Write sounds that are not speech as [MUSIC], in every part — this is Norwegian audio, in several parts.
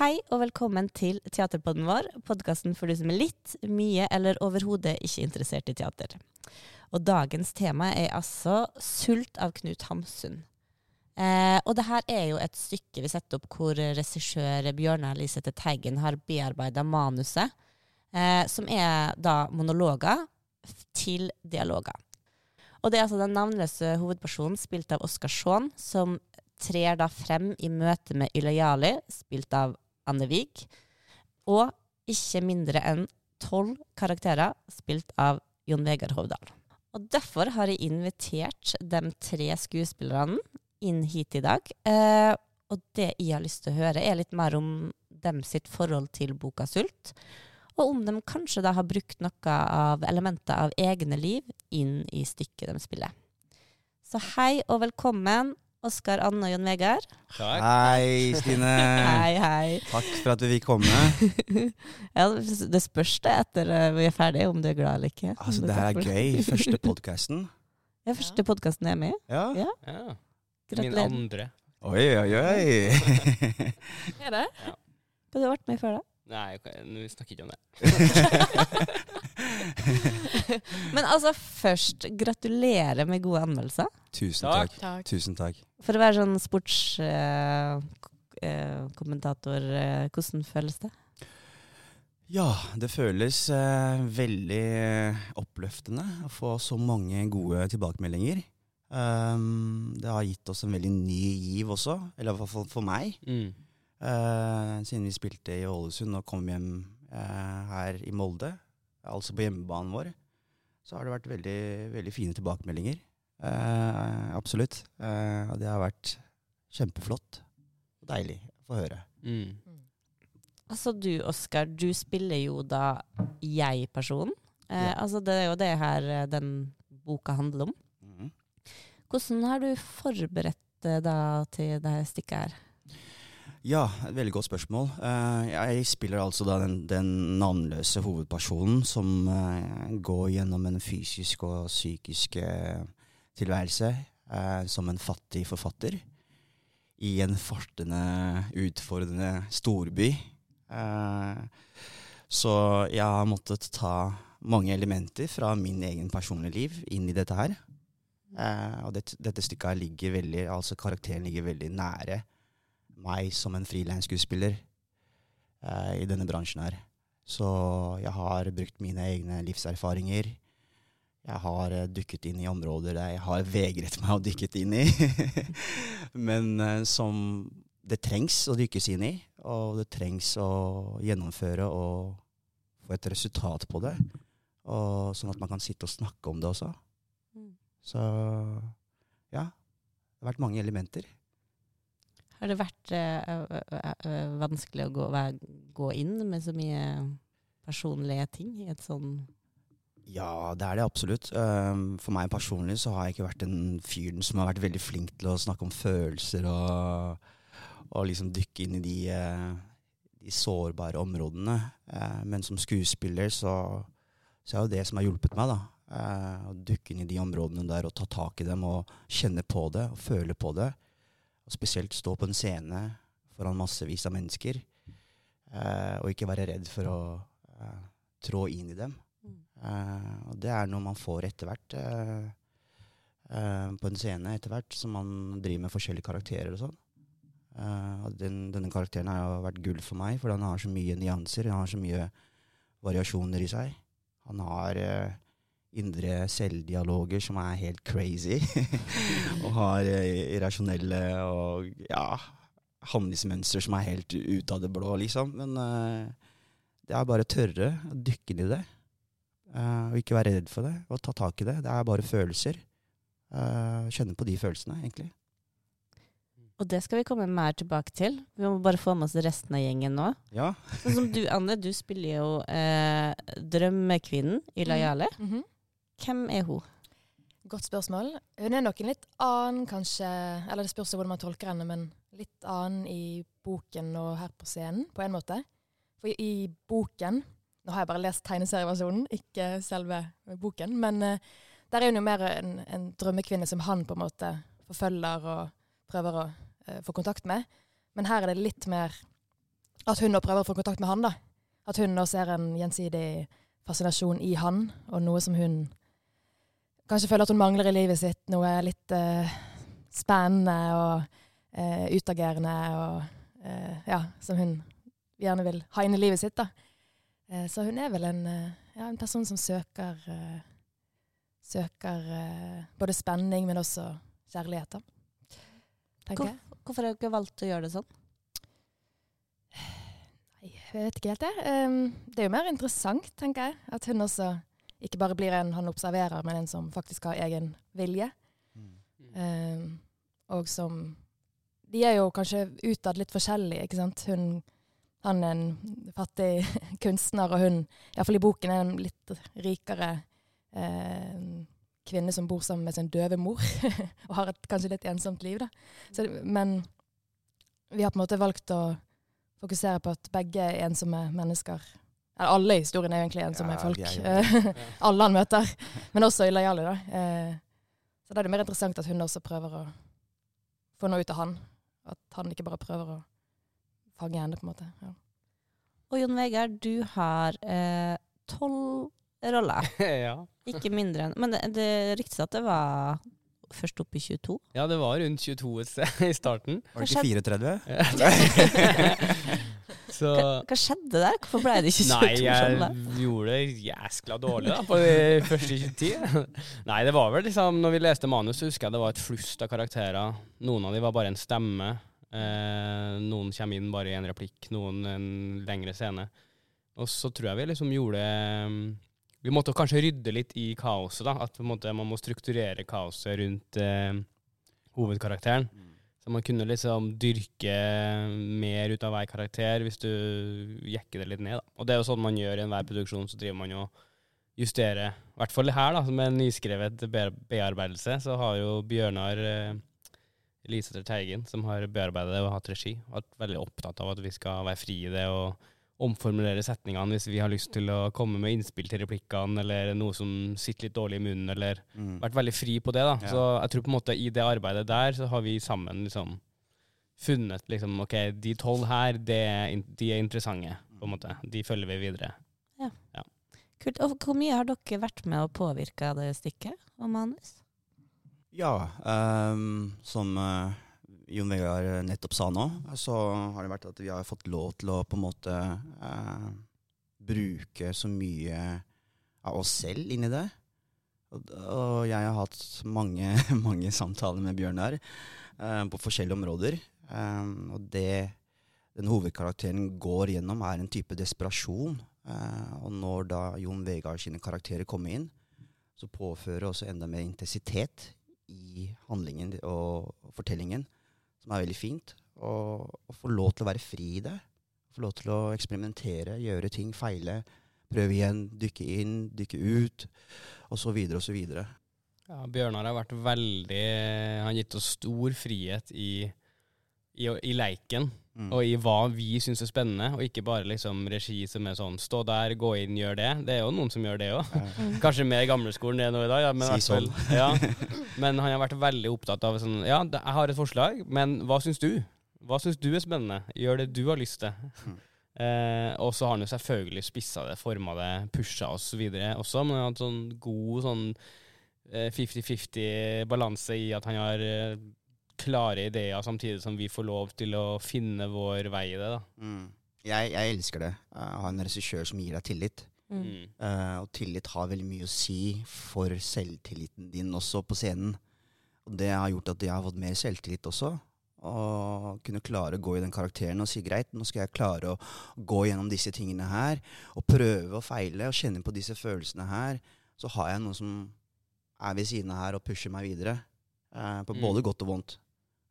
Hei og velkommen til teaterpodden vår, podkasten for du som er litt, mye eller overhodet ikke interessert i teater. Og dagens tema er altså 'Sult' av Knut Hamsun. Eh, og det her er jo et stykke vi setter opp hvor regissør Bjørnar Lisette Teigen har bearbeida manuset, eh, som er da monologer til dialoger. Og det er altså den navnløse hovedpersonen, spilt av Oskar Shaun, som trer da frem i møte med Ilayali, spilt av Anne Wiig. og ikke mindre enn tolv karakterer, spilt av Jon Vegard Hovdal. Og Derfor har jeg invitert de tre skuespillerne inn hit i dag. Eh, og det jeg har lyst til å høre, er litt mer om dem sitt forhold til boka 'Sult'. Og om de kanskje da har brukt noe av elementer av egne liv inn i stykket de spiller. Så hei og velkommen, Oskar, Anne og Jon Vegard. Takk. Hei, Stine. [LAUGHS] Hei, hei. Takk for at vi fikk komme. [LAUGHS] Ja, det spørs det etter eh, vi er ferdige, om du er glad eller ikke. Altså, Det her er gøy. Første [LAUGHS] podkasten. Ja, første podkasten er med i. Ja. Ja. Ja. Min andre. Oi, oi, oi. Er det? Hva har du vært med i før, da? Nei, okay. nå snakker jeg ikke om det. [LAUGHS] Men altså, først, gratulerer med gode anmeldelser. Tusen Takk. takk. Takk. Tusen takk. For å være sånn sportskommentator, eh, hvordan føles det? Ja, det føles eh, veldig oppløftende å få så mange gode tilbakemeldinger. Um, det har gitt oss en veldig ny giv også, eller i hvert fall for meg. Mm. Eh, siden vi spilte i Ålesund og kom hjem eh, her i Molde, altså på hjemmebanen vår, så har det vært veldig, veldig fine tilbakemeldinger. Eh, absolutt. Eh, det har vært kjempeflott og deilig å få høre. Mm. Altså du, Oskar, du spiller jo da jeg-personen. Eh, Ja. Altså det er jo det her eh, den boka handler om. Mm. Hvordan har du forberedt deg da til det her stykket her? Ja, et veldig godt spørsmål. Eh, jeg spiller altså da den, den navnløse hovedpersonen som eh, går gjennom en fysisk og psykisk eh, tilværelse som en fattig forfatter i en fartende, utfordrende storby. Så jeg har måttet ta mange elementer fra min egen personlige liv inn i dette her. Og dette, dette stykket ligger veldig, altså karakteren ligger veldig nære meg som en frilansskuespiller eh, i denne bransjen her. Så jeg har brukt mine egne livserfaringer. Jeg har eh, dykket inn i områder jeg har vegret meg å dykke inn i. [LAUGHS] Men eh, som det trengs å dykkes inn i, og det trengs å gjennomføre og få et resultat på det. Og sånn at man kan sitte og snakke om det også. Mm. Så ja, det har vært mange elementer. Har det vært eh, ø- ø- ø- vanskelig å gå, gå inn med så mye personlige ting i et sånn Ja, det er det absolutt. Um, for meg personlig så har jeg ikke vært den fyren som har vært veldig flink til å snakke om følelser og, og liksom dykke inn i de, de sårbare områdene. Eh, men som skuespiller så, så er jo det som har hjulpet meg, da. eh, å dykke inn i de områdene der og ta tak i dem og kjenne på det og føle på det. Og spesielt stå på en scene foran massevis av mennesker eh, og ikke være redd for å eh, trå inn i dem. Eh, og det er noe man får etter hvert eh, eh, på en scene, etter hvert som man driver med forskjellige karakterer og sånn. Eh, den, denne karakteren har jo vært gull for meg, for han har så mye nyanser, han har så mye variasjoner i seg. Han har indre selvdialoger som er helt crazy, [LAUGHS] og har eh, irrasjonelle og ja, handlingsmønster som er helt ut av det blå, liksom. Men uh, det er bare å tørre å dykke ned i det. Uh, og ikke være redd for det, og ta tak i det. Det er bare følelser. Uh, kjenne på de følelsene, egentlig. Og det skal vi komme mer tilbake til. Vi må bare få med oss resten av gjengen nå. Ja. Sånn som du, Anne, du spiller jo eh, drømmekvinnen Jale. Mhm. Hvem er hun? Godt spørsmål. Hun er nok en litt annen, kanskje Eller det spørs hvordan man tolker henne, men litt annen i boken og her på scenen, på en måte. For i, boken Nå har jeg bare lest tegneserieversjonen, ikke selve boken. Men uh, der er hun jo mer en, en drømmekvinne som han på en måte forfølger og prøver å uh, få kontakt med. Men her er det litt mer at hun nå prøver å få kontakt med han. da. At hun nå ser en gjensidig fascinasjon i han, og noe som hun kanskje føler at hun mangler i livet sitt. Noe litt eh, spennende og eh, utagerende, og eh, ja, som hun gjerne vil ha inn i livet sitt. da. Eh, så hun er vel en, eh, ja, en person som søker eh, Søker både spenning, men også kjærlighet, da. Jeg. Hvorfor har dere valgt å gjøre det sånn? Nei, Jeg vet ikke helt det. Um, det er jo mer interessant, tenker jeg. At hun også ikke bare blir en han observerer, men en som faktisk har egen vilje. Um, og som De er jo kanskje utad litt forskjellige, ikke sant. Hun, han er en fattig [LAUGHS] kunstner, og hun, iallfall i boken, er en litt rikere eh, kvinne som bor sammen med sin døve mor, [LAUGHS] og har et kanskje litt ensomt liv. da. Så, men vi har på en måte valgt å fokusere på at begge er ensomme mennesker. Alle i historien er egentlig ensomme Ja, folk. [LAUGHS] Ja. alle han møter. Men også lojale, da. Eh, så da er det mer interessant at hun også prøver å få noe ut av han. At han ikke bare prøver å fange henne, på en måte. Ja. Og Jon Vegard, du har eh, tolv roller. [LAUGHS] ja. Ikke mindre enn Men det, det ryktes at det var først opp i 22. ja, det var rundt 22 et sted [LAUGHS] i starten. Var det ikke 34? Så Hva, hva skjedde der? Hvorfor ble det ikke 22 Nei, jeg gjorde det jæskla dårlig da, på de første 20. [LAUGHS] Nei, det var vel liksom Når vi leste manus, så husker jeg det var et flust av karakterer. Noen av dem var bare en stemme. Eh, noen kommer inn bare i en replikk, noen en lengre scene. Og så tror jeg vi liksom gjorde Vi måtte kanskje rydde litt i kaoset, da. At på en måte man må strukturere kaoset rundt eh, hovedkarakteren. Så man kunne liksom dyrke mer ut av hver karakter hvis du jekker det litt ned. Da. Og det er jo sånn man gjør i enhver produksjon, så driver man og justerer. I hvert fall her, da, med nyskrevet bearbeidelse, så har jo Bjørnar eh, Elisabeth Teigen, som har bearbeidet det og hatt regi, vært veldig opptatt av at vi skal være fri i det og omformulere setningene hvis vi har lyst til å komme med innspill til replikkene, eller noe som sitter litt dårlig i munnen, eller Mm. vært veldig fri på det. da. Ja. Så jeg tror på en måte i det arbeidet der så har vi sammen liksom funnet liksom OK, de tolv her, det er, de er interessante, på en måte. De følger vi videre. Kult. Og hvor mye har dere vært med å påvirke det stykket og manus? Ja, um, som eh, Jon Vegard nettopp sa nå, så har det vært at vi har fått lov til å på en måte eh, bruke så mye av oss selv inni det. Og, og jeg har hatt mange, [LAUGHS] mange samtaler med Bjørnar eh, på forskjellige områder. Eh, og det den hovedkarakteren går gjennom, er en type desperasjon. Eh, og når da Jon Vegard sine karakterer kommer inn, så påfører også enda mer intensitet i handlingen og fortellingen, som er veldig fint. Og, få lov til å være fri i det. Få lov til å eksperimentere, gjøre ting, feile. Prøve igjen, dykke inn, dykke ut, så videre. Ja, Bjørnar har vært veldig Han har gitt oss stor frihet i, i, i leiken. Mm. Og i hva vi syns er spennende, og ikke bare liksom regi som er sånn stå der, gå inn, gjør det. Det er jo noen som gjør det òg. Eh, Kanskje mer gamleskolen det er nå i dag, ja, men, Si sånn. ja. men han har vært veldig opptatt av sånn Ja, jeg har et forslag, men hva syns du? Hva syns du er spennende? Gjør det du har lyst til. Mm. Eh, og så har han jo selvfølgelig spissa det, forma det, pusha oss videre også, men han har hatt sånn god sånn eh, 50-50 balanse i at han har eh, klare ideer, samtidig som vi får lov til å finne vår vei i det. da. mm. jeg, jeg elsker det. Å ha en regissør som gir deg tillit. Mm. Eh, og tillit har veldig mye å si for selvtilliten din også på scenen. Og det har gjort at jeg har fått mer selvtillit også. Og kunne klare å gå i den karakteren og si greit, nå skal jeg klare å gå gjennom disse tingene her. Og prøve og feile og kjenne på disse følelsene her. Så har jeg noen som er ved siden av her og pusher meg videre. eh, på Mm. både godt og vondt.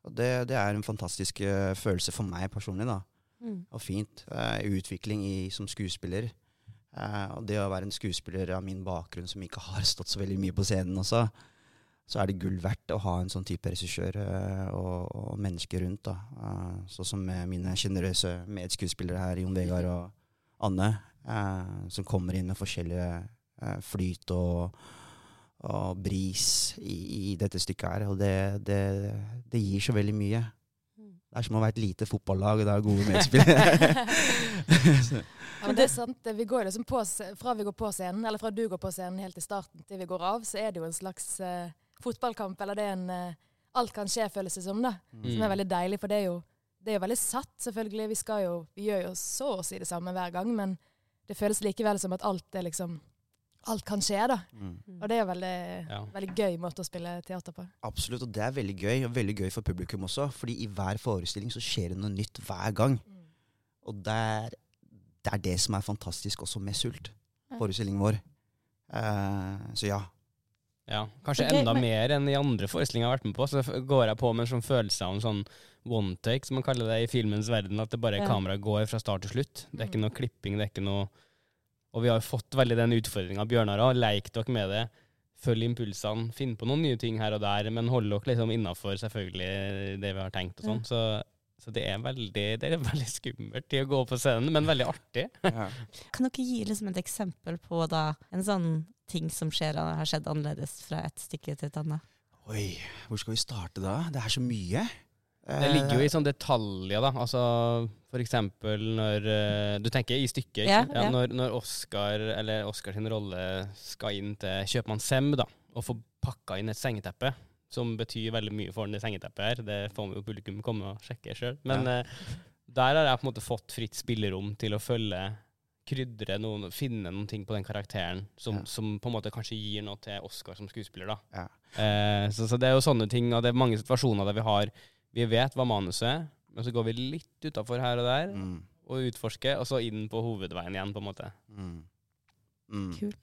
Og det, det er en fantastisk uh, følelse for meg personlig. da Mm. og fint. Uh, utvikling i, som skuespiller. Uh, og det å være en skuespiller av min bakgrunn som ikke har [LAUGHS] stått så veldig mye på scenen også, så er det gull verdt å ha en sånn type regissør eh, og, og mennesker rundt. da. Sånn som mine sjenerøse medskuespillere her, Jon Vegard og Anne, som kommer inn med forskjellige flyt og, og bris i, i dette stykket her. Og det, det, det gir så veldig mye. Mm. Det er som å være et lite fotballag, og det er gode medspillere. [LAUGHS] [LAUGHS] Ja, men det er sant. Vi går liksom på, fra vi går på scenen, eller fra du går på scenen helt til starten til vi går av, så er det jo en slags uh, fotballkamp, eller det er en uh, Alt kan skje, føles det som, da. Som er Mm. veldig deilig, for det er jo, det er jo veldig satt, selvfølgelig. Vi, skal jo, vi gjør jo så å si det samme hver gang, men det føles likevel som at alt er liksom Alt kan skje, da. Mm. Og det er en veldig, Ja. veldig gøy måte å spille teater på. Absolutt, og det er veldig gøy, og veldig gøy for publikum også. Fordi i hver forestilling så skjer det noe nytt hver gang. Og det er det, er det som er fantastisk også med Sult, forestillingen vår. Uh, så ja. Ja, kanskje okay, enda men- mer enn i andre forestillinger jeg har vært med på. Så går jeg på med en sånn følelse av en sånn one take, som man kaller det i filmens verden. At det bare Ja. kameraet går fra start til slutt. Det er ikke Mm. noe klipping, det er ikke noe Og vi har fått veldig den utfordringa, Bjørnar har Leik dere med det. Følg impulsene. Finn på noen nye ting her og der, men hold dere liksom innafor selvfølgelig det vi har tenkt og sånn. Så, så det er veldig det er veldig skummelt i å gå på scenen, men veldig artig. [LAUGHS] Kan dere gi liksom et eksempel på da, en sånn ting som skjer, har skjedd annerledes fra et stykke til et annet? Oi, hvor skal vi starte da? Det er så mye. Det ligger jo i sånne detaljer, da. Altså for eksempel når eh, Du tenker i stykket, Ja? Ja, ja. Når, når Oscar, eller Oscar sin rolle, skal inn til kjøpmann Sem da, og få pakka inn et sengeteppe, som betyr veldig mye for han, det sengeteppet her. Det får jo publikum komme og sjekke sjøl. Men eh, der har jeg på en måte fått fritt spillerom til å følge krydre noen, finne noen ting på den karakteren som, Ja. som på en måte kanskje gir noe til Oscar som skuespiller. da. Ja. Eh, så, så det er jo sånne ting, og det er mange situasjoner der vi har Vi vet hva manuset er, men så går vi litt utafor her og der Mm, og utforsker, og så inn på hovedveien igjen, på en måte. mm, mm. Kul.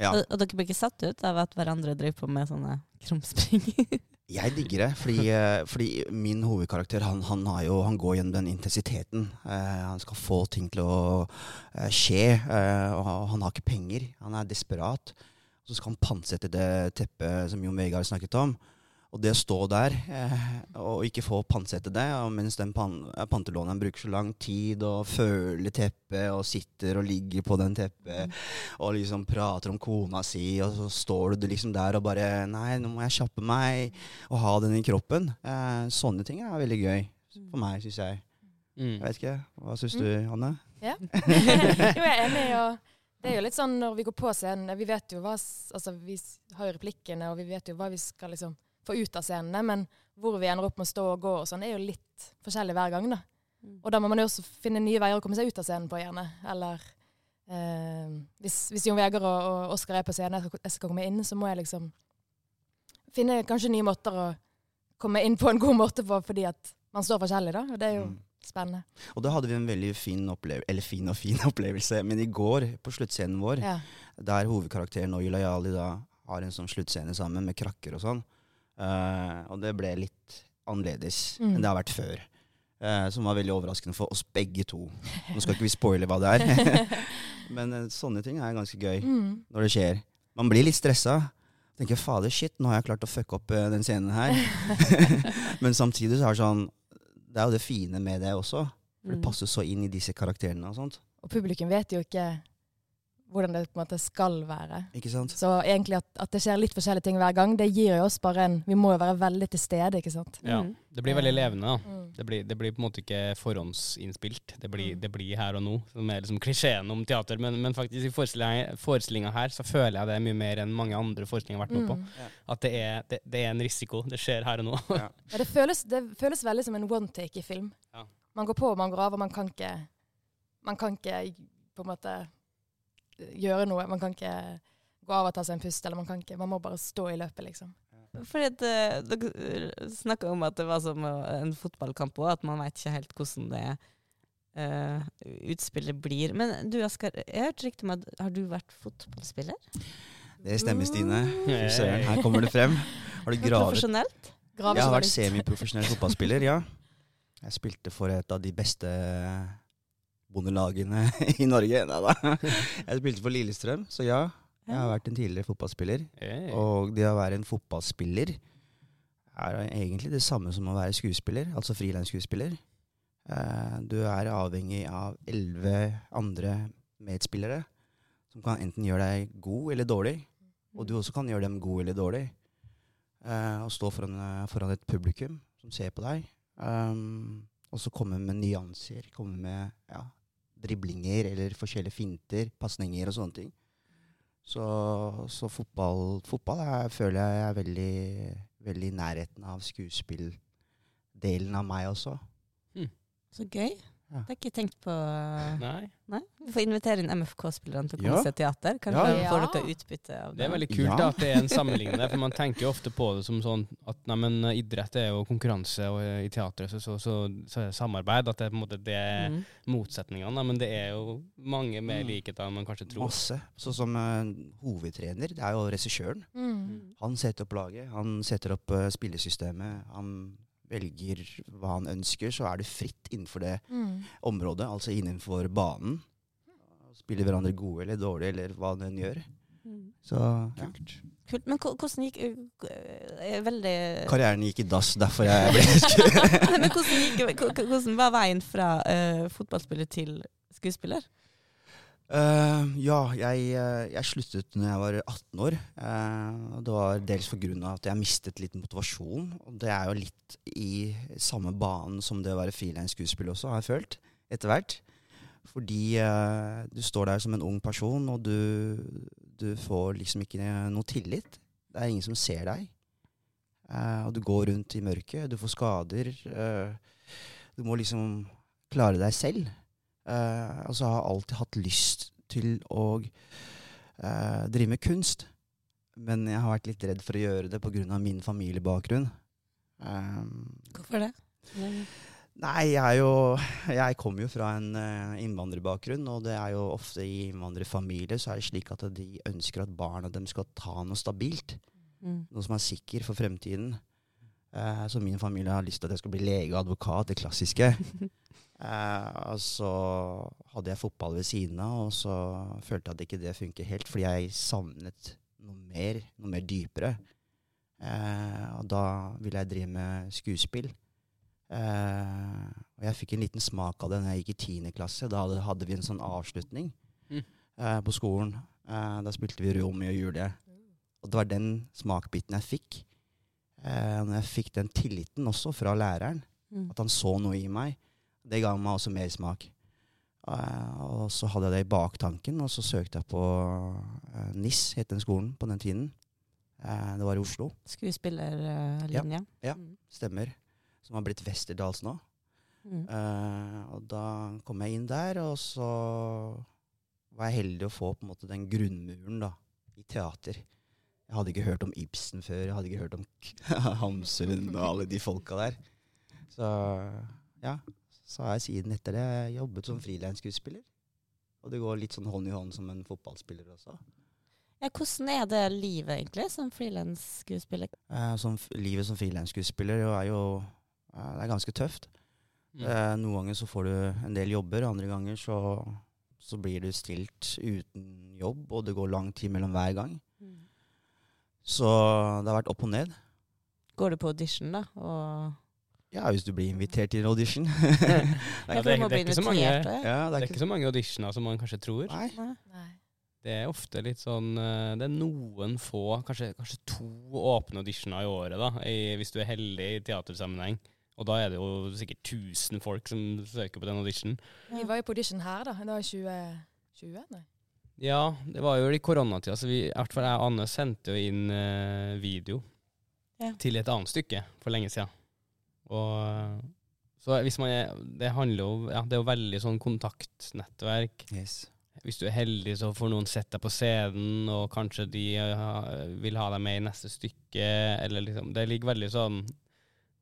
Ja. Og, og dere blir ikke satt ut av at hverandre driver på med sånne krumspring? [LAUGHS] Jeg digger det, fordi, eh, fordi min hovedkarakter han, han, har jo, han går gjennom den intensiteten. Eh, han skal få ting til å eh, skje, eh, og han har ikke penger. Han er desperat. Så skal han pantsette det teppet som Jon Vegard snakket om. Og det å stå der eh, og ikke få pantsette det, og mens den pan pantelåneren bruker så lang tid og føler teppet og sitter og ligger på den teppet og liksom prater om kona si, og så står du liksom der og bare Nei, nå må jeg kjappe meg og ha den i kroppen. Eh, sånne ting er veldig gøy for meg, syns jeg. Mm. Jeg vet ikke. Hva syns du, Anne? Ja. [LAUGHS] [LAUGHS] jo, jeg er enig. og det er jo litt sånn når vi går på scenen Vi vet jo hva Altså, vi har jo replikkene, og vi vet jo hva vi skal liksom få ut av scenene, men hvor vi ender opp med å stå og gå og sånn, er jo litt forskjellig hver gang, da. Og da må man jo også finne nye veier å komme seg ut av scenen på, gjerne. Eller eh, hvis, hvis Jon Vegard og, og Oskar er på scenen, jeg skal, jeg skal komme inn, så må jeg liksom finne kanskje nye måter å komme inn på en god måte på, fordi at man står forskjellig, da. Og det er jo Mm. spennende. Og da hadde vi en veldig fin opplevelse, eller fin og fin [LAUGHS] opplevelse, men i går, på sluttscenen vår, Ja. der hovedkarakteren og Yulayali da har en sånn sluttscene sammen med krakker og sånn, eh, og det ble litt annerledes Mm. enn det har vært før. Uh, som var veldig overraskende for oss begge to. Nå skal ikke vi spoile hva det er, [LAUGHS] men uh, sånne ting er ganske gøy Mm. når det skjer. Man blir litt stressa. Tenker fader, shit, nå har jeg klart å fucke opp den scenen her. [LAUGHS] Men samtidig så er det sånn Det er jo det fine med det også. For det Mm. passer så inn i disse karakterene og sånt. Og publikum vet jo ikke hvordan det på en måte skal være. Ikke sant? Så egentlig at, at det skjer litt forskjellige ting hver gang, det gir jo oss bare en Vi må jo være veldig til stede, ikke sant. Ja. Mm. Det blir veldig levende, da. Mm. Det blir, det blir på en måte ikke forhåndsinnspilt. Det blir, Mm. det blir her og nå, som er liksom klisjeen om teater. Men, men faktisk i forestillinga her så føler jeg det er mye mer enn mange andre forestillinger jeg har vært med på. Mm. At det er, det, det er en risiko. Det skjer her og nå. Ja. [LAUGHS] Ja, det, føles, det føles veldig som en one take i film. Ja. Man går på man går av, og man kan ikke Man kan ikke på en måte gjøre noe. Man kan ikke gå av og ta seg en pust, eller man kan ikke Man må bare stå i løpet, liksom. Fordi at, eh, Dere snakka om at det var som eh, en fotballkamp òg, at man veit ikke helt hvordan det uh, utspillet blir. Men du Askar, jeg har hørt rykte om at har du vært fotballspiller? Det stemmer, Stine. Fy søren, her kommer det frem. Har du [LAUGHS] gravet Profesjonelt? Jeg har vært semiprofesjonell fotballspiller, ja. Jeg spilte for et av de beste bondelagene i Norge. Neida. Jeg spilte for Lillestrøm, så ja. Jeg har vært en tidligere fotballspiller. Og det å være en fotballspiller er egentlig det samme som å være skuespiller, altså frilansskuespiller. Du er avhengig av elleve andre medspillere som kan enten gjøre deg god eller dårlig. Og du også kan gjøre dem god eller dårlig. Og stå foran, foran et publikum som ser på deg. Um, og så komme med nyanser. Komme med ja, driblinger eller forskjellige finter, pasninger og sånne ting. Så, så fotball, fotball er, føler jeg er veldig, veldig i nærheten av skuespilldelen av meg også. Så gøy. Det har jeg ikke tenkt på. Nei. Nei? Vi får invitere inn MFK-spillerne til å komme Ja. og se teater. Kanskje Ja. får dere utbytte av Det det. er veldig kult Ja. da, at det er en sammenligning der, for man tenker jo ofte på det som sånn at nei, men idrett er jo konkurranse, og eh, i teatret så, så, så, så er det samarbeid. At det er på en måte det er Mm. motsetningene. Da, men det er jo mange mer Mm. likheter enn man kanskje tror. Masse. Sånn som uh, hovedtrener, det er jo regissøren. Mm. Han setter opp laget, han setter opp uh, spillesystemet. Han velger hva han ønsker, så er det fritt innenfor det Mm. området, altså innenfor banen. Spiller hverandre gode eller dårlige, eller hva den gjør. Mm. Så ja. Kult. Men hvordan gikk er veldig Karrieren gikk i dass, derfor jeg ble skuespiller. [LAUGHS] Men hvordan, gikk, hvordan var veien fra uh, fotballspiller til skuespiller? Eh, ja, jeg, eh, jeg sluttet når jeg var 18 år. Uh, det var dels pga. at jeg mistet litt motivasjon. Og det er jo litt i samme banen som det å være frilansskuespiller også, har jeg følt. Etter hvert. Fordi uh, du står der som en ung person, og du, du får liksom ikke noe tillit. Det er ingen som ser deg. Og du går rundt i mørket, du får skader. du må liksom klare deg selv. Eh, og så har alltid hatt lyst til å uh, drive med kunst. Men jeg har vært litt redd for å gjøre det pga. min familiebakgrunn. Um, Hvorfor det? nei, jeg er jo Jeg kommer jo fra en uh, innvandrerbakgrunn, og det er jo ofte i innvandrerfamilier så er det slik at de ønsker at barna dem skal ta noe stabilt. Mm. Noe som er sikker for fremtiden. Uh, så min familie har lyst til at jeg skal bli lege og advokat, det klassiske. [LAUGHS] Eh, og så hadde jeg fotball ved siden av, og så følte jeg at ikke det funker helt, fordi jeg savnet noe mer, noe mer dypere. Eh, og da ville jeg drive med skuespill. Eh, og jeg fikk en liten smak av det når jeg gikk i tiende klasse. Da hadde, hadde vi en sånn avslutning Mm. eh, på skolen. Eh, da spilte vi Romeo og Julie. Og det var den smakbiten jeg fikk. Eh, når jeg fikk den tilliten også fra læreren, Mm. at han så noe i meg, det ga meg også mer smak. Eh, og så hadde jeg det i baktanken, og så søkte jeg på eh, NIS, het den skolen på den tiden. Eh, det var i Oslo, Skuespillerlinja? Ja. ja, stemmer. Som har blitt Westerdals nå. Mm. Og da kom jeg inn der, og så var jeg heldig å få på en måte den grunnmuren da, i teater. Jeg hadde ikke hørt om Ibsen før, jeg hadde ikke hørt om [LAUGHS] Hamsun og alle de folka der. Så ja, så har jeg siden etter det jobbet som frilansskuespiller. Og det går litt sånn hånd i hånd som en fotballspiller også. Ja, hvordan er det livet egentlig som frilansskuespiller? Eh, som livet som frilansskuespiller er jo eh, det er ganske tøft. Mm. Eh, noen ganger så får du en del jobber, andre ganger så, så blir du stilt uten jobb, og det går lang tid mellom hver gang. Så det har vært opp og ned. Går du på audition, da? Og Ja, hvis du blir invitert til en audition. [LAUGHS] Ja, det, er ikke så mange, invitert, det ja. ja, er ikke så mange auditioner som man kanskje tror. Nei. Det er ofte litt sånn eh, Det er noen få, kanskje, kanskje to åpne auditioner i året, da, i, hvis du er heldig i teatersammenheng. Og da er det jo sikkert 1000 folk som søker på den auditionen. Vi var jo på audition her, da. Det var i 2020? Nei. Ja, det var jo i koronatida, så vi, i hvert fall jeg og Anne sendte jo inn eh, video Ja. til et annet stykke for lenge siden. Og eh, så hvis man er, Det handler jo Ja, det er jo veldig sånn kontaktnettverk. Yes. Hvis du er heldig, så får noen sett deg på scenen, og kanskje de eh, vil ha deg med i neste stykke, eller liksom Det ligger veldig sånn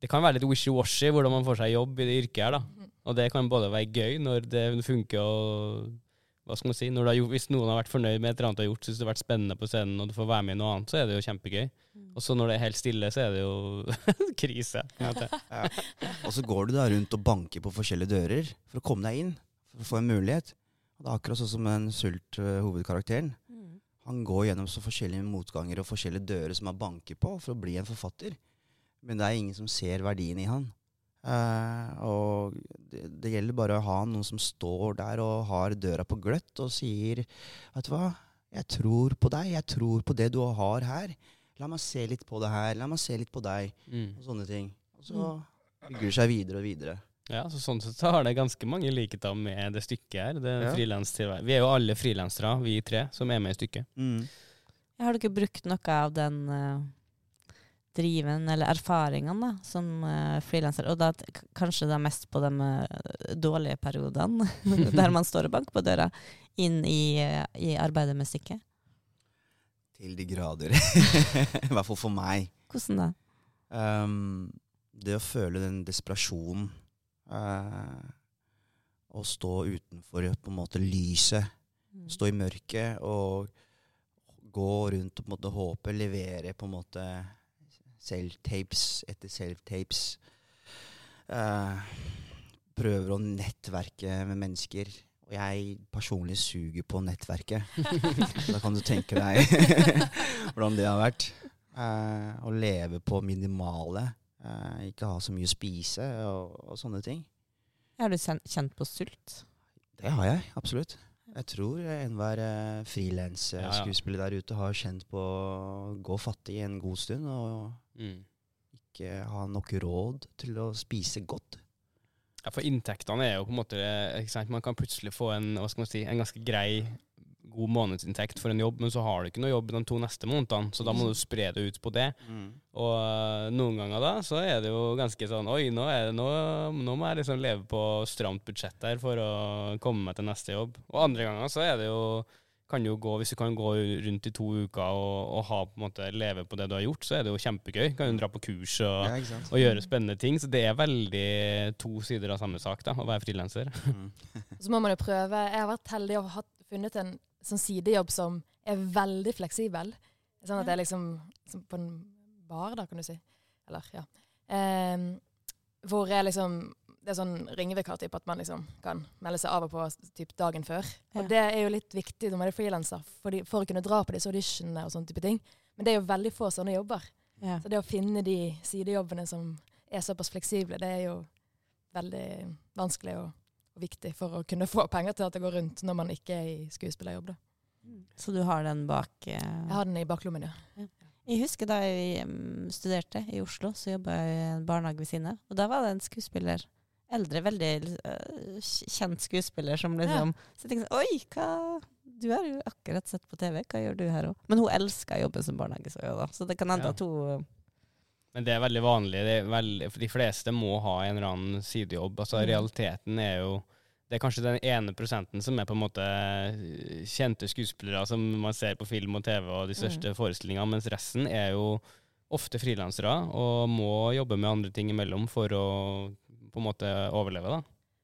Det kan være litt wishy-washy hvordan man får seg jobb i det yrket her, da. Mhm. Og det kan både være gøy når det funker, og hva skal man si, når du har gjort, hvis noen har vært fornøyd med et eller annet du har gjort, syns det har vært spennende på scenen, og du får være med i noe annet, så er det jo kjempegøy. Og så når det er helt stille, så er det jo [LAUGHS] krise. Ja. Og så går du da rundt og banker på forskjellige dører for å komme deg inn, for å få en mulighet. Og det er akkurat sånn som den sult eh, hovedkarakteren. Mm. Han går gjennom så forskjellige motganger og forskjellige dører som han banker på for å bli en forfatter. Men det er ingen som ser verdien i han. Eh, og det, det gjelder bare å ha noen som står der og har døra på gløtt og sier Vet du hva, jeg tror på deg, jeg tror på det du har her. La meg se litt på det her, la meg se litt på deg, Mm. og sånne ting. Og så Bygger det seg videre og videre. Ja, så Sånn sett så har det ganske mange likheter med det stykket her. Det Ja. Vi er jo alle frilansere, vi tre, som er med i stykket. Mm. Har dere brukt noe av den eh, driven eller erfaringene da, som uh, frilanser? Og da kanskje da mest på de eh, dårlige periodene, [LAUGHS] der man står og banker på døra, inn i, eh, i arbeidet med stykket? Til de grader. [LAUGHS] I hvert fall for meg. Hvordan da? Um, det å føle den desperasjonen eh, Å stå utenfor på en måte lyset, Mm. stå i mørket og gå rundt og på en måte håpe, levere på en måte selvtapes etter selvtapes. Uh, prøver å nettverke med mennesker. Og jeg personlig suger på nettverket. [LAUGHS] da kan du tenke deg [LAUGHS] hvordan det har vært. Uh, å leve på minimale. Uh, ikke ha så mye å spise og, og sånne ting. Har du kjent, på sult? Det har jeg, absolutt. Jeg tror enhver uh, frilansskuespiller der ute har kjent på å gå fattig en god stund og Mm. ikke ha nok råd til å spise godt. Ja, For inntektene er jo på en måte ikke sant? Man kan plutselig få en, hva skal man si, en ganske grei, god månedsinntekt for en jobb, men så har du ikke noe jobb de to neste månedene, så da må du spre det ut på det. Og øh, noen ganger da, så er det jo ganske sånn Oi, nå, er det nå, nå må jeg liksom leve på stramt budsjett her for å komme meg til neste jobb. Og andre ganger så er det jo kan jo gå, Hvis du kan gå rundt i to uker og, og ha på en måte leve på det du har gjort, så er det jo kjempegøy. Kan jo dra på kurs og, Ja, og gjøre spennende ting. Så det er veldig to sider av samme sak, da, å være frilanser. Mm. [LAUGHS] Så må man jo prøve. Jeg har vært heldig og hatt, funnet en sånn sidejobb som er veldig fleksibel. Sånn at det er liksom som på en bar, da, kan du si. Eller, ja. Eh, hvor jeg liksom Det er sånn ringevikar-type, at man liksom kan melde seg av og på typ dagen før. Ja. Og det er jo litt viktig når man er frilanser, for, for å kunne dra på disse auditionene og sånne type ting. Men det er jo veldig få sånne jobber. Ja. Så det å finne de sidejobbene som er såpass fleksible, det er jo veldig vanskelig og, og viktig for å kunne få penger til at det går rundt når man ikke er i skuespillerjobb. Da. Så du har den bak uh... Jeg har den i baklommen, ja. Jeg husker da jeg mm, studerte i Oslo, så jobba jeg i en barnehage ved siden av. Og da var det en skuespiller, eldre, veldig øh, kjent skuespiller, som liksom Så jeg tenker sånn Oi, hva Du har jo akkurat sett på TV, hva gjør du her òg? Men hun elsker jobben som barnehagesøster, da. Så det kan hende Ja. at hun Men det er veldig vanlig. Det er veldig, for de fleste må ha en eller annen sidejobb. Altså Mm. Realiteten er jo Det er kanskje den ene prosenten som er på en måte eh, kjente skuespillere som man ser på film og TV og de største forestillingene, mens resten er jo ofte frilansere og må jobbe med andre ting imellom for å på en måte overleve. da.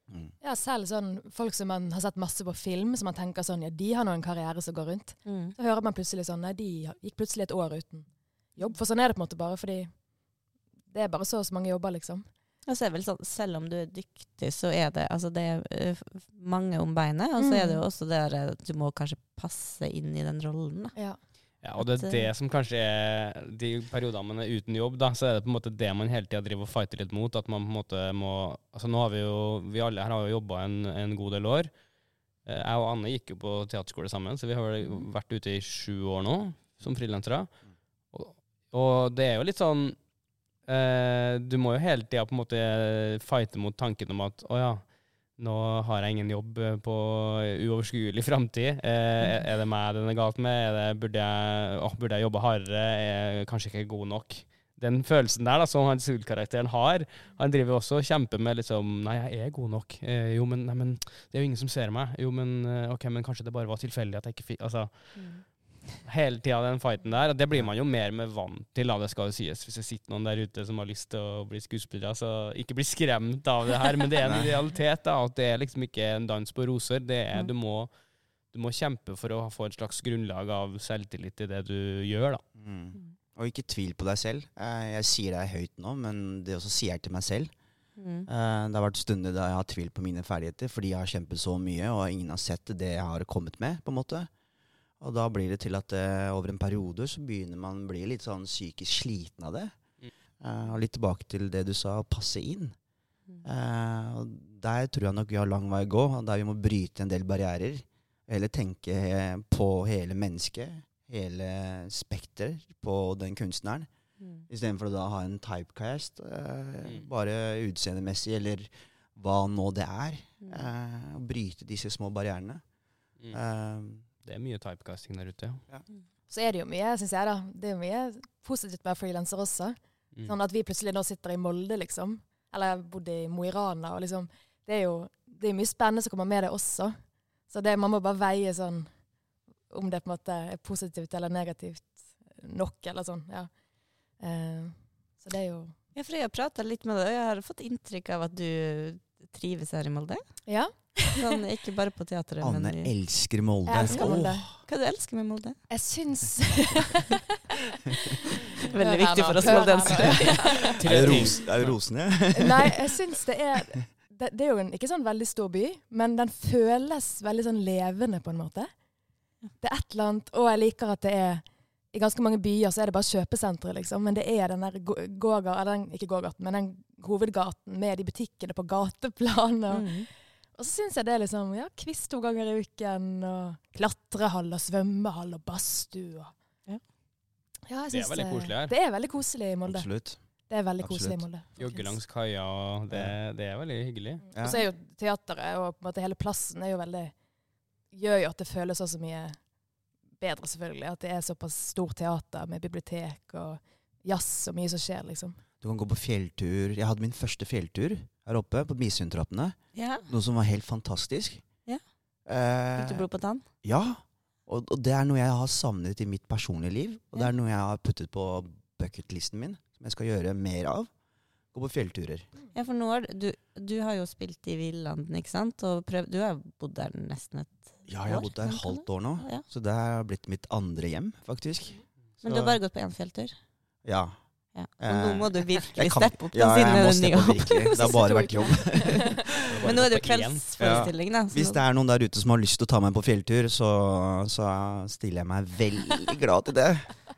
Mm. Ja, selv sånn folk som man har sett masse på film, som man tenker sånn, ja, de har nå en karriere som går rundt. mm. Så hører man plutselig sånn, nei, de gikk plutselig et år uten jobb. For sånn er det på en måte bare, fordi det er bare så og så mange jobber, liksom. Og så er vel sånn, Selv om du er dyktig, så er det altså det er øh, mange om beinet. Og så er det jo Mm. også det der at du må kanskje passe inn i den rollen. da. Ja. Ja, og det er eh, det som kanskje er de periodene man er uten jobb, da, så er det på en måte det man hele tida driver og fighter litt mot. At man på en måte må Altså nå har vi jo Vi alle her har jo jobba en, en god del år. Eh, Jeg og Anne gikk jo på teaterskole sammen, så vi har vel vært ute i sju år nå som frilansere. Og, og det er jo litt sånn eh, Du må jo hele tida på en måte fighte mot tanken om at å ja, nå har jeg ingen jobb eh, på uoverskuelig framtid. Eh, er det meg den er galt med? Det, burde, jeg, å, burde jeg jobbe hardere? Er jeg kanskje ikke god nok? Den følelsen der da, som han Sul-karakteren har, han driver også og kjemper med liksom Nei, jeg er god nok. Eh, jo, men, nei, men det er jo ingen som ser meg. Jo, men eh, ok, men kanskje det bare var tilfeldig at jeg ikke fikk Altså, hele tida den fighten der. Og det blir man jo mer med vant til, da, det skal jo sies. Hvis det sitter noen der ute som har lyst til å bli skuespillere, så ikke bli skremt av det her. Men det er en [LAUGHS] realitet, da. At det er liksom ikke en dans på roser. Det er, Mm. du, må, du må kjempe for å få et slags grunnlag av selvtillit i det du gjør, da. Mm. Og ikke tvil på deg selv. Eh, Jeg sier det høyt nå, men det også sier jeg til meg selv. Mm. Eh, Det har vært stunder da jeg har tvilt på mine ferdigheter fordi jeg har kjempet så mye, og ingen har sett det jeg har kommet med. på en måte. Og da blir det til at uh, over en periode så begynner man å bli litt sånn psykisk sliten av det. Mm. Eh, og litt tilbake til det du sa, å passe inn. Mm. Og der tror jeg nok vi har lang vei å gå, og der vi må bryte en del barrierer. Eller tenke på hele mennesket, hele spekter på den kunstneren. Mm. Istedenfor å da ha en typecast, eh, Mm. bare utseendemessig, eller hva nå det er. Mm. Eh, og bryte disse små barrierene. Mm. Det er mye typecasting der ute, ja. Så er det jo mye, syns jeg, da. Det er jo mye positivt med frilanser også. Mm. Sånn at vi plutselig nå sitter i Molde, liksom. Eller jeg bodde i Mo i Rana. Og liksom, det er jo det er mye spennende som kommer med det også. Så det, man må bare veie sånn om det på en måte er positivt eller negativt nok, eller sånn. ja. Eh, så det er jo Ja, for jeg har prata litt med deg, og jeg har fått inntrykk av at du trives her i Molde. Ja. Sånn, ikke bare på teatret, Anne men i elsker Molde. Jeg elsker Molde. Oh. Hva du elsker med Molde? Jeg syns [LAUGHS] Veldig viktig for oss moldensere. [LAUGHS] er, det ros, er det rosende? [LAUGHS] Nei, jeg syns det er det, det er jo en ikke sånn veldig stor by, men den føles veldig sånn levende på en måte. Det er et eller annet Og jeg liker at det er I ganske mange byer så er det bare kjøpesentre, liksom. Men det er den der gågaten eller den, ikke gågaten, men den hovedgaten med de butikkene på gateplanet. Mm. Og så syns jeg det er liksom Ja, quiz to ganger i uken, og klatrehall og svømmehall og badstue. og- Ja. Ja, jeg Det er veldig koselig her. Det er veldig koselig i Molde. Absolutt. Det er veldig Absolutt. koselig i Molde. Jogge langs kaia, det, det er veldig hyggelig. Ja. Og så er jo teateret og på en måte hele plassen er jo veldig Gjør jo at det føles også mye bedre, selvfølgelig. At det er såpass stort teater med bibliotek og jazz og mye som skjer, liksom. Du kan gå på fjelltur. Jeg hadde min første fjelltur her oppe på Misundtrappene. Ja. Noe som var helt fantastisk. Ja. Eh, Fikk du blod på tann? Ja. Og, og det er noe jeg har savnet i mitt personlige liv. Og det er noe jeg har puttet på bucketlisten min, som jeg skal gjøre mer av. Gå på fjellturer. Ja, for nå har du, du har jo spilt i Villanden, ikke sant? Og prøv, du har bodd der nesten et år? Ja, jeg har bodd der et halvt år nå. Ja. Så det har blitt mitt andre hjem, faktisk. Men du har bare gått på én fjelltur? Ja. Ja. Og nå må du virkelig steppe opp Ja, jeg siden må det er steppe ny opp virkelig. Det har bare vært jobb. [LAUGHS] Men nå er det jo Bare kveldsforestilling, da. Hvis det er noen der ute som har lyst til å ta meg på fjelltur, så, så stiller jeg meg veldig glad til det.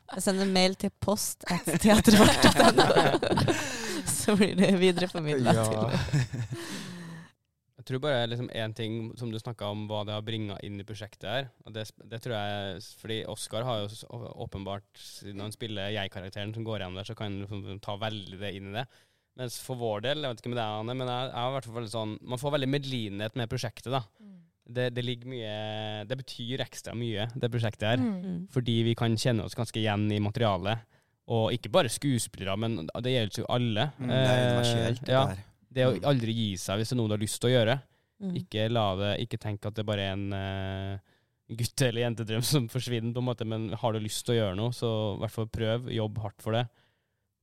Jeg sender mail til post at teatervakt.no. [LAUGHS] [LAUGHS] Så blir det videreformidla til Jeg tror bare liksom én ting som du snakka om, hva det har bringa inn i prosjektet her. Og det, det tror jeg Fordi Oskar har jo åpenbart, siden han spiller jeg-karakteren som går igjen der, så kan han liksom ta veldig det inn i det. Mens for vår del, jeg vet ikke med deg, Anne, men jeg, jeg har i hvert fall sånn Man får veldig medlidenhet med prosjektet, da. Det, det ligger mye Det betyr ekstra mye, det prosjektet her. Mm. Mm. Fordi vi kan kjenne oss ganske igjen i materialet. Og ikke bare skuespillere, men det gjelder jo alle. Mm, det er Eh, universelt, det ja, der. Det å aldri gi seg hvis det er noe du har lyst til å gjøre. Mm. Ikke la det, ikke tenk at det bare er en uh, gutte- eller jentedrøm som forsvinner, på en måte, men har du lyst til å gjøre noe, så i hvert fall prøv. Jobb hardt for det.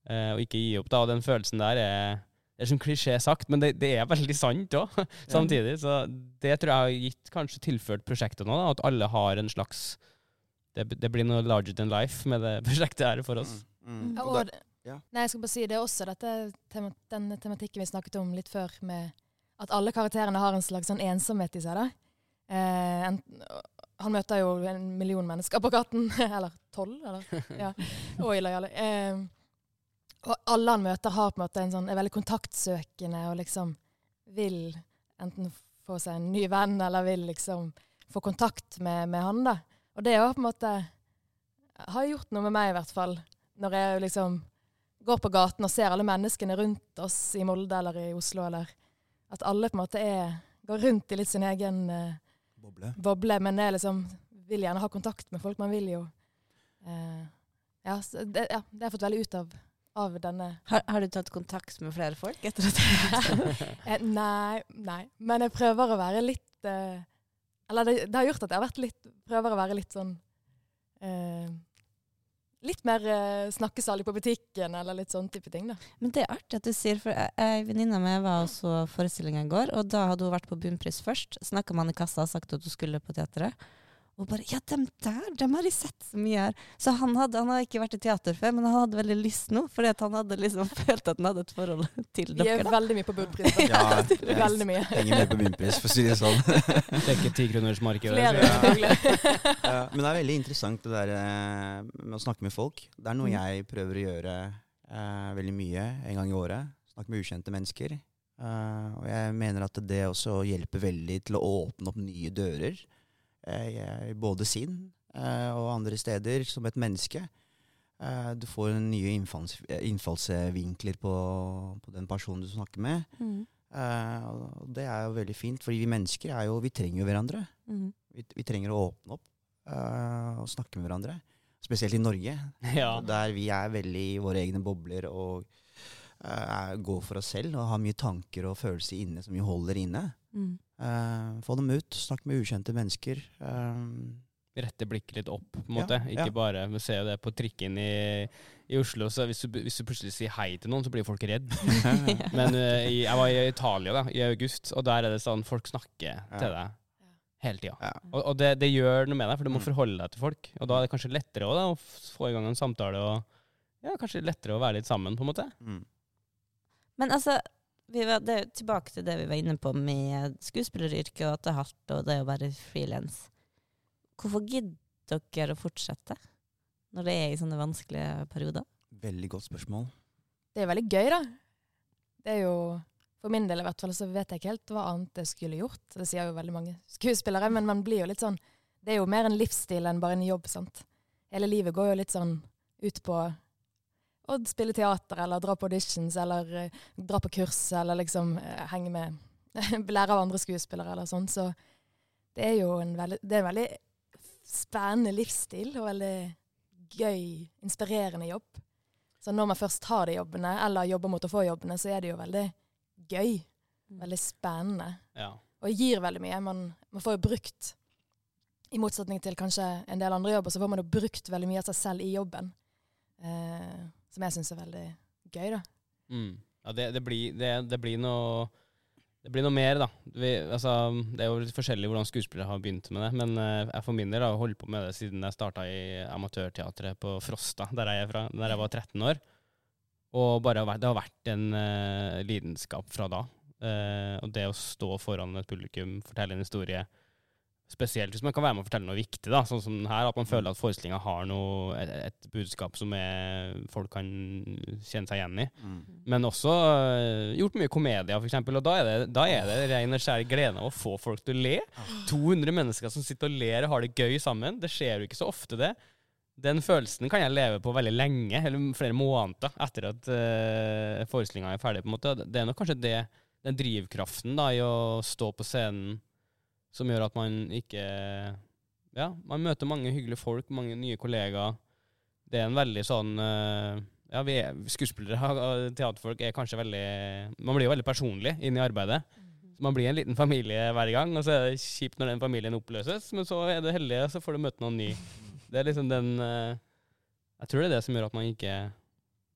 Uh, og ikke gi opp. da, og Den følelsen der er det er som klisjé sagt, men det, det er veldig sant òg, [LAUGHS] samtidig. Så det tror jeg har gitt, kanskje tilført prosjektet nå, da, at alle har en slags det, det blir noe larger than life med det [LAUGHS] prosjektet her for oss. Mm, mm. Og og, ja. Nei, jeg skal bare si det er også dette tema, den tematikken vi snakket om litt før, med at alle karakterene har en slags sånn ensomhet i seg. da. Eh, en, han møter jo en million mennesker på gaten. [LAUGHS] eller tolv, eller? [LAUGHS] Ja. Oi, lojale. Eh, og alle han møter, har på en måte en sånn, er veldig kontaktsøkende og liksom vil enten få seg en ny venn, eller vil liksom få kontakt med, med han. da. Og det har på en måte har gjort noe med meg, i hvert fall. Når jeg liksom går på gaten og ser alle menneskene rundt oss i Molde eller i Oslo, eller at alle på en måte er, går rundt i litt sin egen eh, Boble. boble, men er liksom, vil gjerne ha kontakt med folk. Man vil jo eh, ja, så det, ja, det har jeg fått veldig ut av, av denne Har, har du tatt kontakt med flere folk etter eh, [LAUGHS] Nei, nei. Men jeg prøver å være litt eh, Eller det, det har gjort at jeg har vært litt Prøver å være litt sånn eh, Litt mer eh, snakkesalig på butikken, eller litt sånn type ting, da. Men det er artig at du sier, for ei venninne av meg var også forestillinga i går, og da hadde hun vært på Bunnpris først. Snakka med han i kassa og sagt at hun skulle på teatret. Og bare Ja, dem der, dem har jeg sett så mye her. Så han hadde, han hadde ikke vært i teater før, men han hadde veldig lyst nå, fordi at han hadde liksom [LAUGHS] følt at han hadde et forhold til dere. Vi er dere. da. veldig mye på budpris. [LAUGHS] Ja, veldig mye. henger med på bunnpris, for å si det sånn. [LAUGHS] Tenker ikke tikronersmarkedet. Flere, så- selvfølgelig. Ja, men det er veldig interessant det der eh, med å snakke med folk. Det er noe Mm. jeg prøver å gjøre eh, veldig mye en gang i året. Snakke med ukjente mennesker. Uh, og jeg mener at det også hjelper veldig til å åpne opp nye dører. Eh, i både sinn eh, og andre steder som et menneske. Eh, du får nye innfalls, innfallsvinkler på, på den personen du snakker med. Mm. Og det er jo veldig fint, fordi vi mennesker er jo, vi trenger jo hverandre. Mm. Vi, vi trenger å åpne opp og snakke med hverandre. Spesielt i Norge, [LAUGHS] Ja. der vi er veldig i våre egne bobler og uh, går for oss selv og har mye tanker og følelser inne som vi holder inne. Mm. Eh, få dem ut, snakke med ukjente mennesker. Uh, Rette blikket litt opp, på en Ja. Ikke ja. bare Vi ser jo det på trikken i, i Oslo, så hvis du, hvis du plutselig sier hei til noen, så blir folk redd. [LAUGHS] Men uh, i, jeg var i Italia da, i august, og der er det sånn folk snakker til deg hele tida. Ja. Og, og det, det gjør noe med deg, for du må Mm. forholde deg til folk. Og da er det kanskje lettere også, da, å få i gang en samtale og ja, kanskje lettere å være litt sammen, på en måte. Mm. Men altså, var, det tilbake til det vi var inne på med skuespilleryrket, og at det er hardt, og det å være frilans. Hvorfor gidder dere å fortsette når det er i sånne vanskelige perioder? Veldig godt spørsmål. Det er veldig gøy, da. Det er jo For min del i hvert fall så vet jeg ikke helt hva annet jeg skulle gjort. Det sier jo veldig mange skuespillere, men man blir jo litt sånn Det er jo mer en livsstil enn bare en jobb, sant. Hele livet går jo litt sånn ut på å spille teater, eller dra på auditions, eller eh, dra på kurs, eller liksom eh, henge med [LAUGHS] Lære av andre skuespillere, eller sånn. Så det er jo en veldig, det er en veldig spennende livsstil, og veldig gøy, inspirerende jobb. Så når man først har de jobbene, eller jobber mot å få jobbene, så er det jo veldig gøy. Veldig spennende. Ja. Og gir veldig mye. Man, man får jo brukt, i motsetning til kanskje en del andre jobber, så får man jo brukt veldig mye av seg selv i jobben. Eh, som jeg syns er veldig gøy, da. Mm. Ja, det, det, blir, det, det blir noe det blir noe mer, da. Vi, altså, det er jo litt forskjellig hvordan skuespillere har begynt med det. Men eh, jeg for min del har holdt på med det siden jeg starta i amatørteatret på Frosta, der jeg er fra, der jeg var 13 år. Og bare, det har vært en uh, lidenskap fra da. Uh, og det å stå foran et publikum, fortelle en historie, spesielt hvis man kan være med og fortelle noe viktig, da, sånn som her, at man føler at forestillinga har noe, et, et budskap som er, folk kan kjenne seg igjen i. Mm. Men også uh, gjort mye komedier, eksempel. Og da er det, da er det ren og skjær glede av å få folk til å le. 200 mennesker som sitter og ler og har det gøy sammen. Det skjer jo ikke så ofte, det. Den følelsen kan jeg leve på veldig lenge, eller flere måneder etter at uh, forestillinga er ferdig. på en måte. Det er nok kanskje det, den drivkraften da, i å stå på scenen som gjør at man ikke Ja, man møter mange hyggelige folk, mange nye kollegaer. Det er en veldig sånn øh, ja, vi er, Skuespillere og teaterfolk er kanskje veldig Man blir jo veldig personlig inn i arbeidet. Så Man blir en liten familie hver gang, og så er det kjipt når den familien oppløses. Men så er du heldig, og så får du møte noen ny. Det er liksom den øh, Jeg tror det er det som gjør at man ikke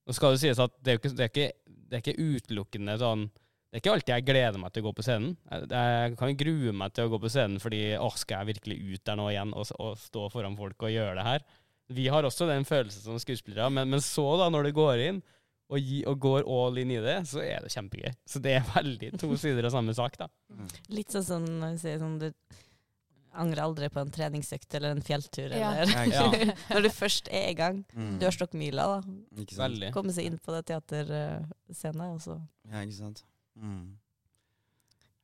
Nå skal det sies at det er ikke, det er ikke, det er ikke utelukkende sånn det er ikke alltid jeg gleder meg til å gå på scenen. Jeg, jeg kan grue meg til å gå på scenen fordi å, skal jeg virkelig ut der nå igjen og, og stå foran folk og gjøre det her? Vi har også den følelsen som skuespillere, men, men så, da, når du går inn og, gi, og går all in i det, så er det kjempegøy. Så det er veldig to [LAUGHS] sider av samme sak, da. Litt sånn som når du sier sånn du angrer aldri på en treningsøkt eller en fjelltur, Ja. eller Ja, [LAUGHS] Når du først er i gang. Mm. Dørstokkmila, da. Ikke sant? veldig. Komme seg inn på det teaterscenen, og så Ja, ikke sant. Mm.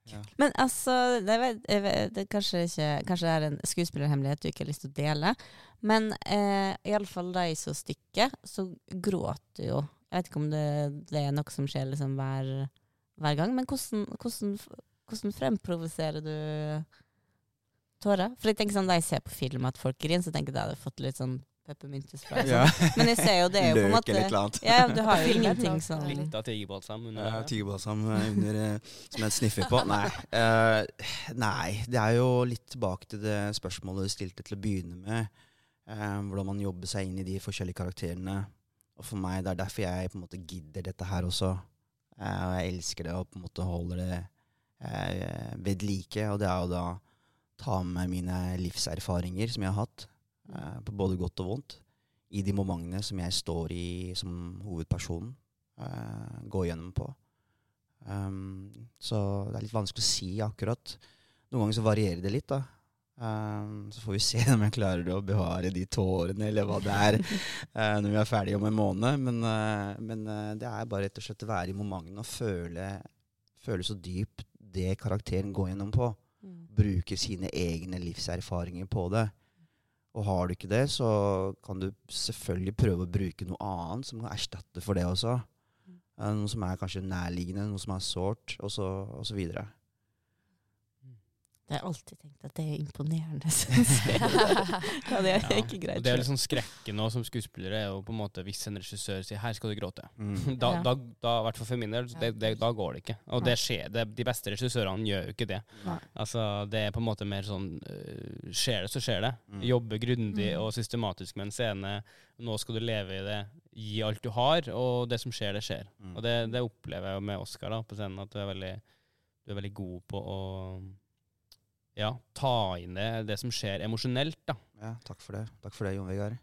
Ja. Men altså, det, det kanskje, ikke, kanskje det er en skuespillerhemmelighet du ikke har lyst til å dele, men eh, iallfall da jeg så stykket, så gråter du jo. Jeg vet ikke om det, det er noe som skjer liksom hver, hver gang, men hvordan, hvordan, hvordan fremprovoserer du tårer? For jeg tenker sånn, Da jeg ser på film at folk griner, så tenker jeg at jeg hadde fått litt sånn peppermyntespray. Ja. Men jeg ser jo det er jo på en Løk måte eller et eller annet. Ja, du har jo ingenting sånn Litt av tigerbalsam under Ja. Tigerbalsam under, eh, som jeg sniffer på. Nei. Uh, nei, det er jo litt tilbake til det spørsmålet du stilte til å begynne med. Uh, hvordan man jobber seg inn i de forskjellige karakterene. Og for meg, det er derfor jeg på en måte gidder dette her også. Uh, og jeg elsker det og på en måte holder det eh, ved like. Og det er jo da ta med mine livserfaringer som jeg har hatt, eh, på både godt og vondt, i de momentene som jeg står i som hovedpersonen. eh, gå gjennom på. Um, så det er litt vanskelig å si akkurat. Noen ganger så varierer det litt, da. Um, så får vi se [LAUGHS] om jeg klarer å bevare de tårene, eller hva det er, uh, [LAUGHS] når vi er ferdige om en måned. Men, uh, men uh, det er bare rett og slett å være i momentene og føle, føle så dypt det karakteren går gjennom på. Mm. Bruke sine egne livserfaringer på det. Og har du ikke det, så kan du selvfølgelig prøve å bruke noe annet som kan erstatte for det også. Mm. Eh, Noe som er kanskje nærliggende, noe som er sårt, og så, og så videre. Jeg har alltid tenkt at det er imponerende, [LAUGHS] syns jeg. [LAUGHS] ja, det er Ja, ikke greit. Og det er liksom skrekken nå som skuespillere er jo på en måte hvis en regissør sier 'her skal du gråte'. Mm. Da, Ja. da, da, hvert fall for min del, det, det, da går det ikke. Og det skjer, det, de beste regissørene gjør jo ikke det. Nei. Altså, det er på en måte mer sånn uh, Skjer det, så skjer det. Mm. Jobbe grundig Mm. og systematisk med en scene. Nå skal du leve i det. Gi alt du har, og det som skjer, det skjer. Mm. Og det, det opplever jeg jo med Oscar da, på scenen, at du er veldig, du er veldig god på å ja, ta inn det, det som skjer emosjonelt. da. Ja, takk for det. Takk for det, Jon Vegard.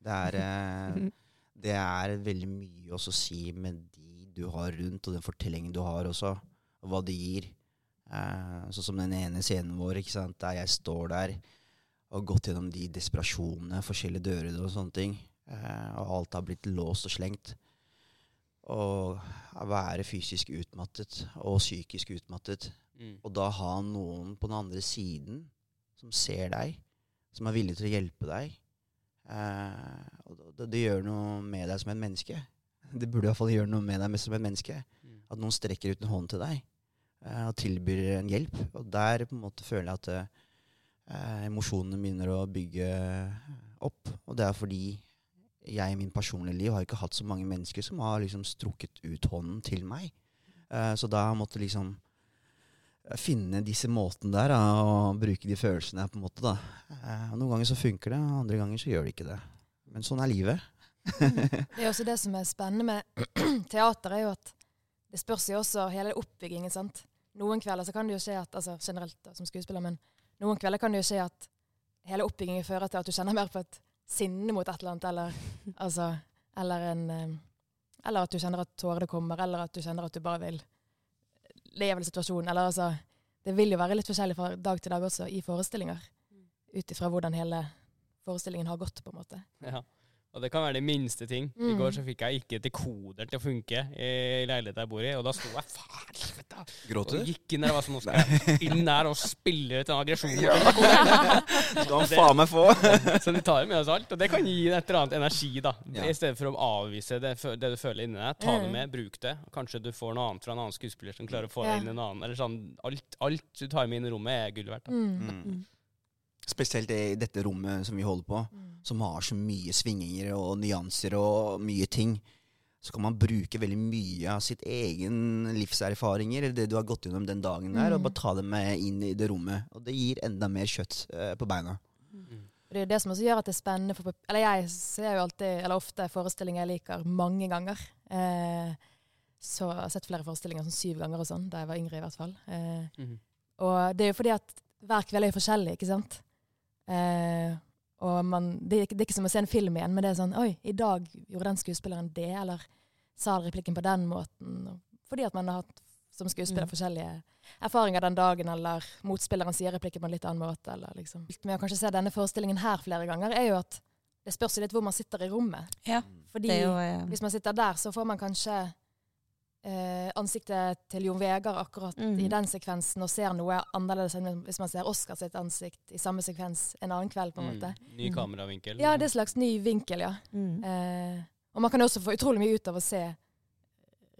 Det er, eh, [LAUGHS] det er veldig mye også å si med de du har rundt, og den fortellingen du har også, og hva det gir. Eh, sånn som den ene scenen vår, ikke sant, der jeg står der og har gått gjennom de desperasjonene, forskjellige dører og sånne ting, eh, og alt har blitt låst og slengt. Og være fysisk utmattet og psykisk utmattet. Mm. Og da ha noen på den andre siden som ser deg, som er villig til å hjelpe deg. Eh, og det, det gjør noe med deg som et menneske. [LAUGHS] Det burde i hvert fall gjøre noe med deg som et menneske. Mm. At noen strekker ut en hånd til deg eh, og tilbyr en hjelp. Og der på en måte føler jeg at eh, emosjonene begynner å bygge opp. Og det er fordi jeg i min personlige liv har ikke hatt så mange mennesker som har liksom strukket ut hånden til meg. Eh, så da måtte jeg liksom finne disse måtene der da, og bruke de følelsene på en måte da. Eh, noen ganger så funker det, andre ganger så gjør det ikke det. Men sånn er livet. Det er også det som er spennende med [CLEARS THROAT] teater, er jo at det spørs jo også hele oppbyggingen. sant? Noen kvelder så kan det jo skje at, altså generelt da, som skuespiller, men noen kvelder kan det jo skje at hele oppbyggingen fører til at du kjenner mer på et sinne mot et eller annet, eller, [LAUGHS] altså, eller en eh, Eller at du kjenner at tårene kommer, eller at du kjenner at du bare vil leve i situasjonen. Eller altså Det vil jo være litt forskjellig fra dag til dag også i forestillinger. Ut ifra hvordan hele forestillingen har gått, på en måte. Ja. Og det kan være de minste ting. I Mm. går så fikk jeg ikke dekoderen til å funke i leiligheten jeg bor i, og da sto jeg faen helvete, Gråter og du? gikk inn der og var sånn Nå skal jeg inn der og spille ut den aggresjonen. Skal [LAUGHS] han faen meg få! [LAUGHS] Så de tar med oss alt, og det kan gi et eller annet energi, da. Ja. I stedet for å avvise det, det du føler inni deg. Ta det Mm. med, bruk det. Kanskje du får noe annet fra en annen skuespiller som klarer å få deg inn i en annen. Eller sånn, alt, alt du tar med inn i rommet, er gull verdt. Da. Mm. Mm. Spesielt i dette rommet som vi holder på, Mm. som har så mye svinginger og nyanser og mye ting. Så kan man bruke veldig mye av sitt egen livserfaringer, eller det du har gått gjennom den dagen der, og Mm. bare ta det med inn i det rommet. Og det gir enda mer kjøtt eh, på beina. Mm. Det er det som også gjør at det er spennende for Eller jeg ser jo alltid, eller ofte forestillinger jeg liker mange ganger. Eh, så jeg har sett flere forestillinger sånn syv ganger og sånn, da jeg var yngre i hvert fall. Eh, Mhm. og det er jo fordi at hver kveld er forskjellig, ikke sant? Eh, og man, det, det er ikke som å se en film igjen, men det er sånn Oi, i dag gjorde den skuespilleren det, eller sa replikken på den måten. Fordi at man har hatt som skuespiller Mm. forskjellige erfaringer den dagen, eller motspilleren sier replikken på en litt annen måte. Eller liksom. Med å kanskje se denne forestillingen her flere ganger, er jo at det spørs litt hvor man sitter i rommet. Ja, Fordi jo ja. hvis man sitter der, så får man kanskje eh, ansiktet til Jon Vegard akkurat mm. i den sekvensen, og ser noe annerledes enn hvis man ser Oscar sitt ansikt i samme sekvens en annen kveld, på en måte. Mm. Ny Mm. kameravinkel. Ja, det er en slags ny vinkel, ja. mm. Eh, og man kan også få utrolig mye ut av å se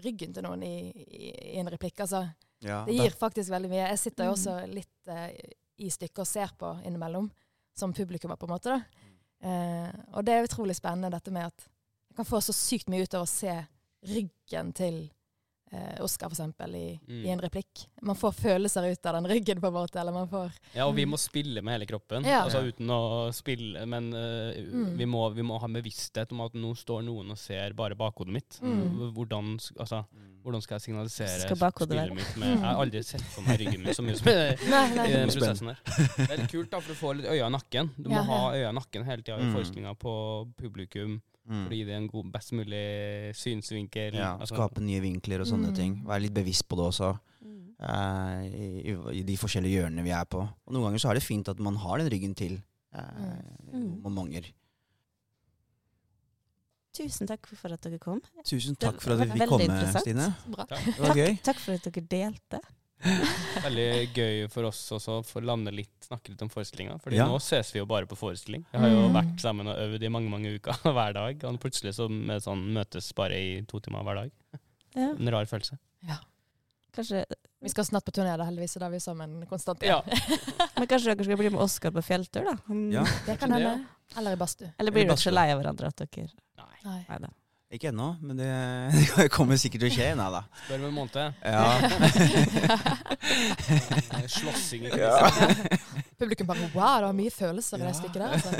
ryggen til noen i, i, i en replikk. Altså, Ja, det gir faktisk veldig mye. Jeg sitter jo Mm. også litt eh, i stykket og ser på innimellom, som publikummer, på en måte. da. Eh, og det er utrolig spennende dette med at jeg kan få så sykt mye ut av å se ryggen til eh, Oscar, eksempel, i, Mm. i en replikk. Man får følelser ut av den ryggen, på en måte. Eller man får Ja, og vi må spille med hele kroppen. Ja. Altså uten å spille, men eh, Mm. vi, må, vi må ha en bevissthet om at nå står noen og ser bare bakhodet mitt. Mm. Hvordan, altså, Mm. hvordan skal jeg signalisere Skal spillet være? mitt med Jeg har aldri sett for meg ryggen min så mye som [LAUGHS] i den prosessen der. Det er litt kult, da, for du får litt øya i nakken. Du må Ja, ha øya i nakken hele tida i Mm. forestillinga på publikum Mm. for å gi det en god, best mulig synsvinkel. Ja, altså. skape nye vinkler og sånne Mm. ting. Være litt bevisst på det også. Mm. eh, i, i- I de forskjellige hjørnene vi er på. Og Noen ganger så er det fint at man har den ryggen til eh, Mm. mange. Tusen takk for at dere kom. Tusen takk for at vi fikk komme. Stine. Takk. Det var gøy. Takk for at dere delte. [LAUGHS] Veldig gøy for oss også å lande litt, snakke litt om forestillinga. Fordi Ja. nå ses vi jo bare på forestilling. Vi har jo Mm. vært sammen og øvd i mange mange uker [LAUGHS] hver dag. Og plutselig så med sånn, møtes bare i to timer hver dag. Ja, En rar følelse. kanskje, Vi skal snart på turné, da, heldigvis, og da er vi sammen konstant. Ja. [LAUGHS] men kanskje dere skal bli med Oskar på fjelltur, da? Ja. Det kan hende. Eller i badstue. Eller blir dere ikke lei av hverandre at dere Nei. Nei. Ikke ennå, men det, [LAUGHS] det kommer sikkert til å skje. Nei da. Spør om en måned. Ja. [LAUGHS] [LAUGHS] Slåssing i Ja. kulissene. Publikum bare wow, det var mye følelser i det stykket der. Altså.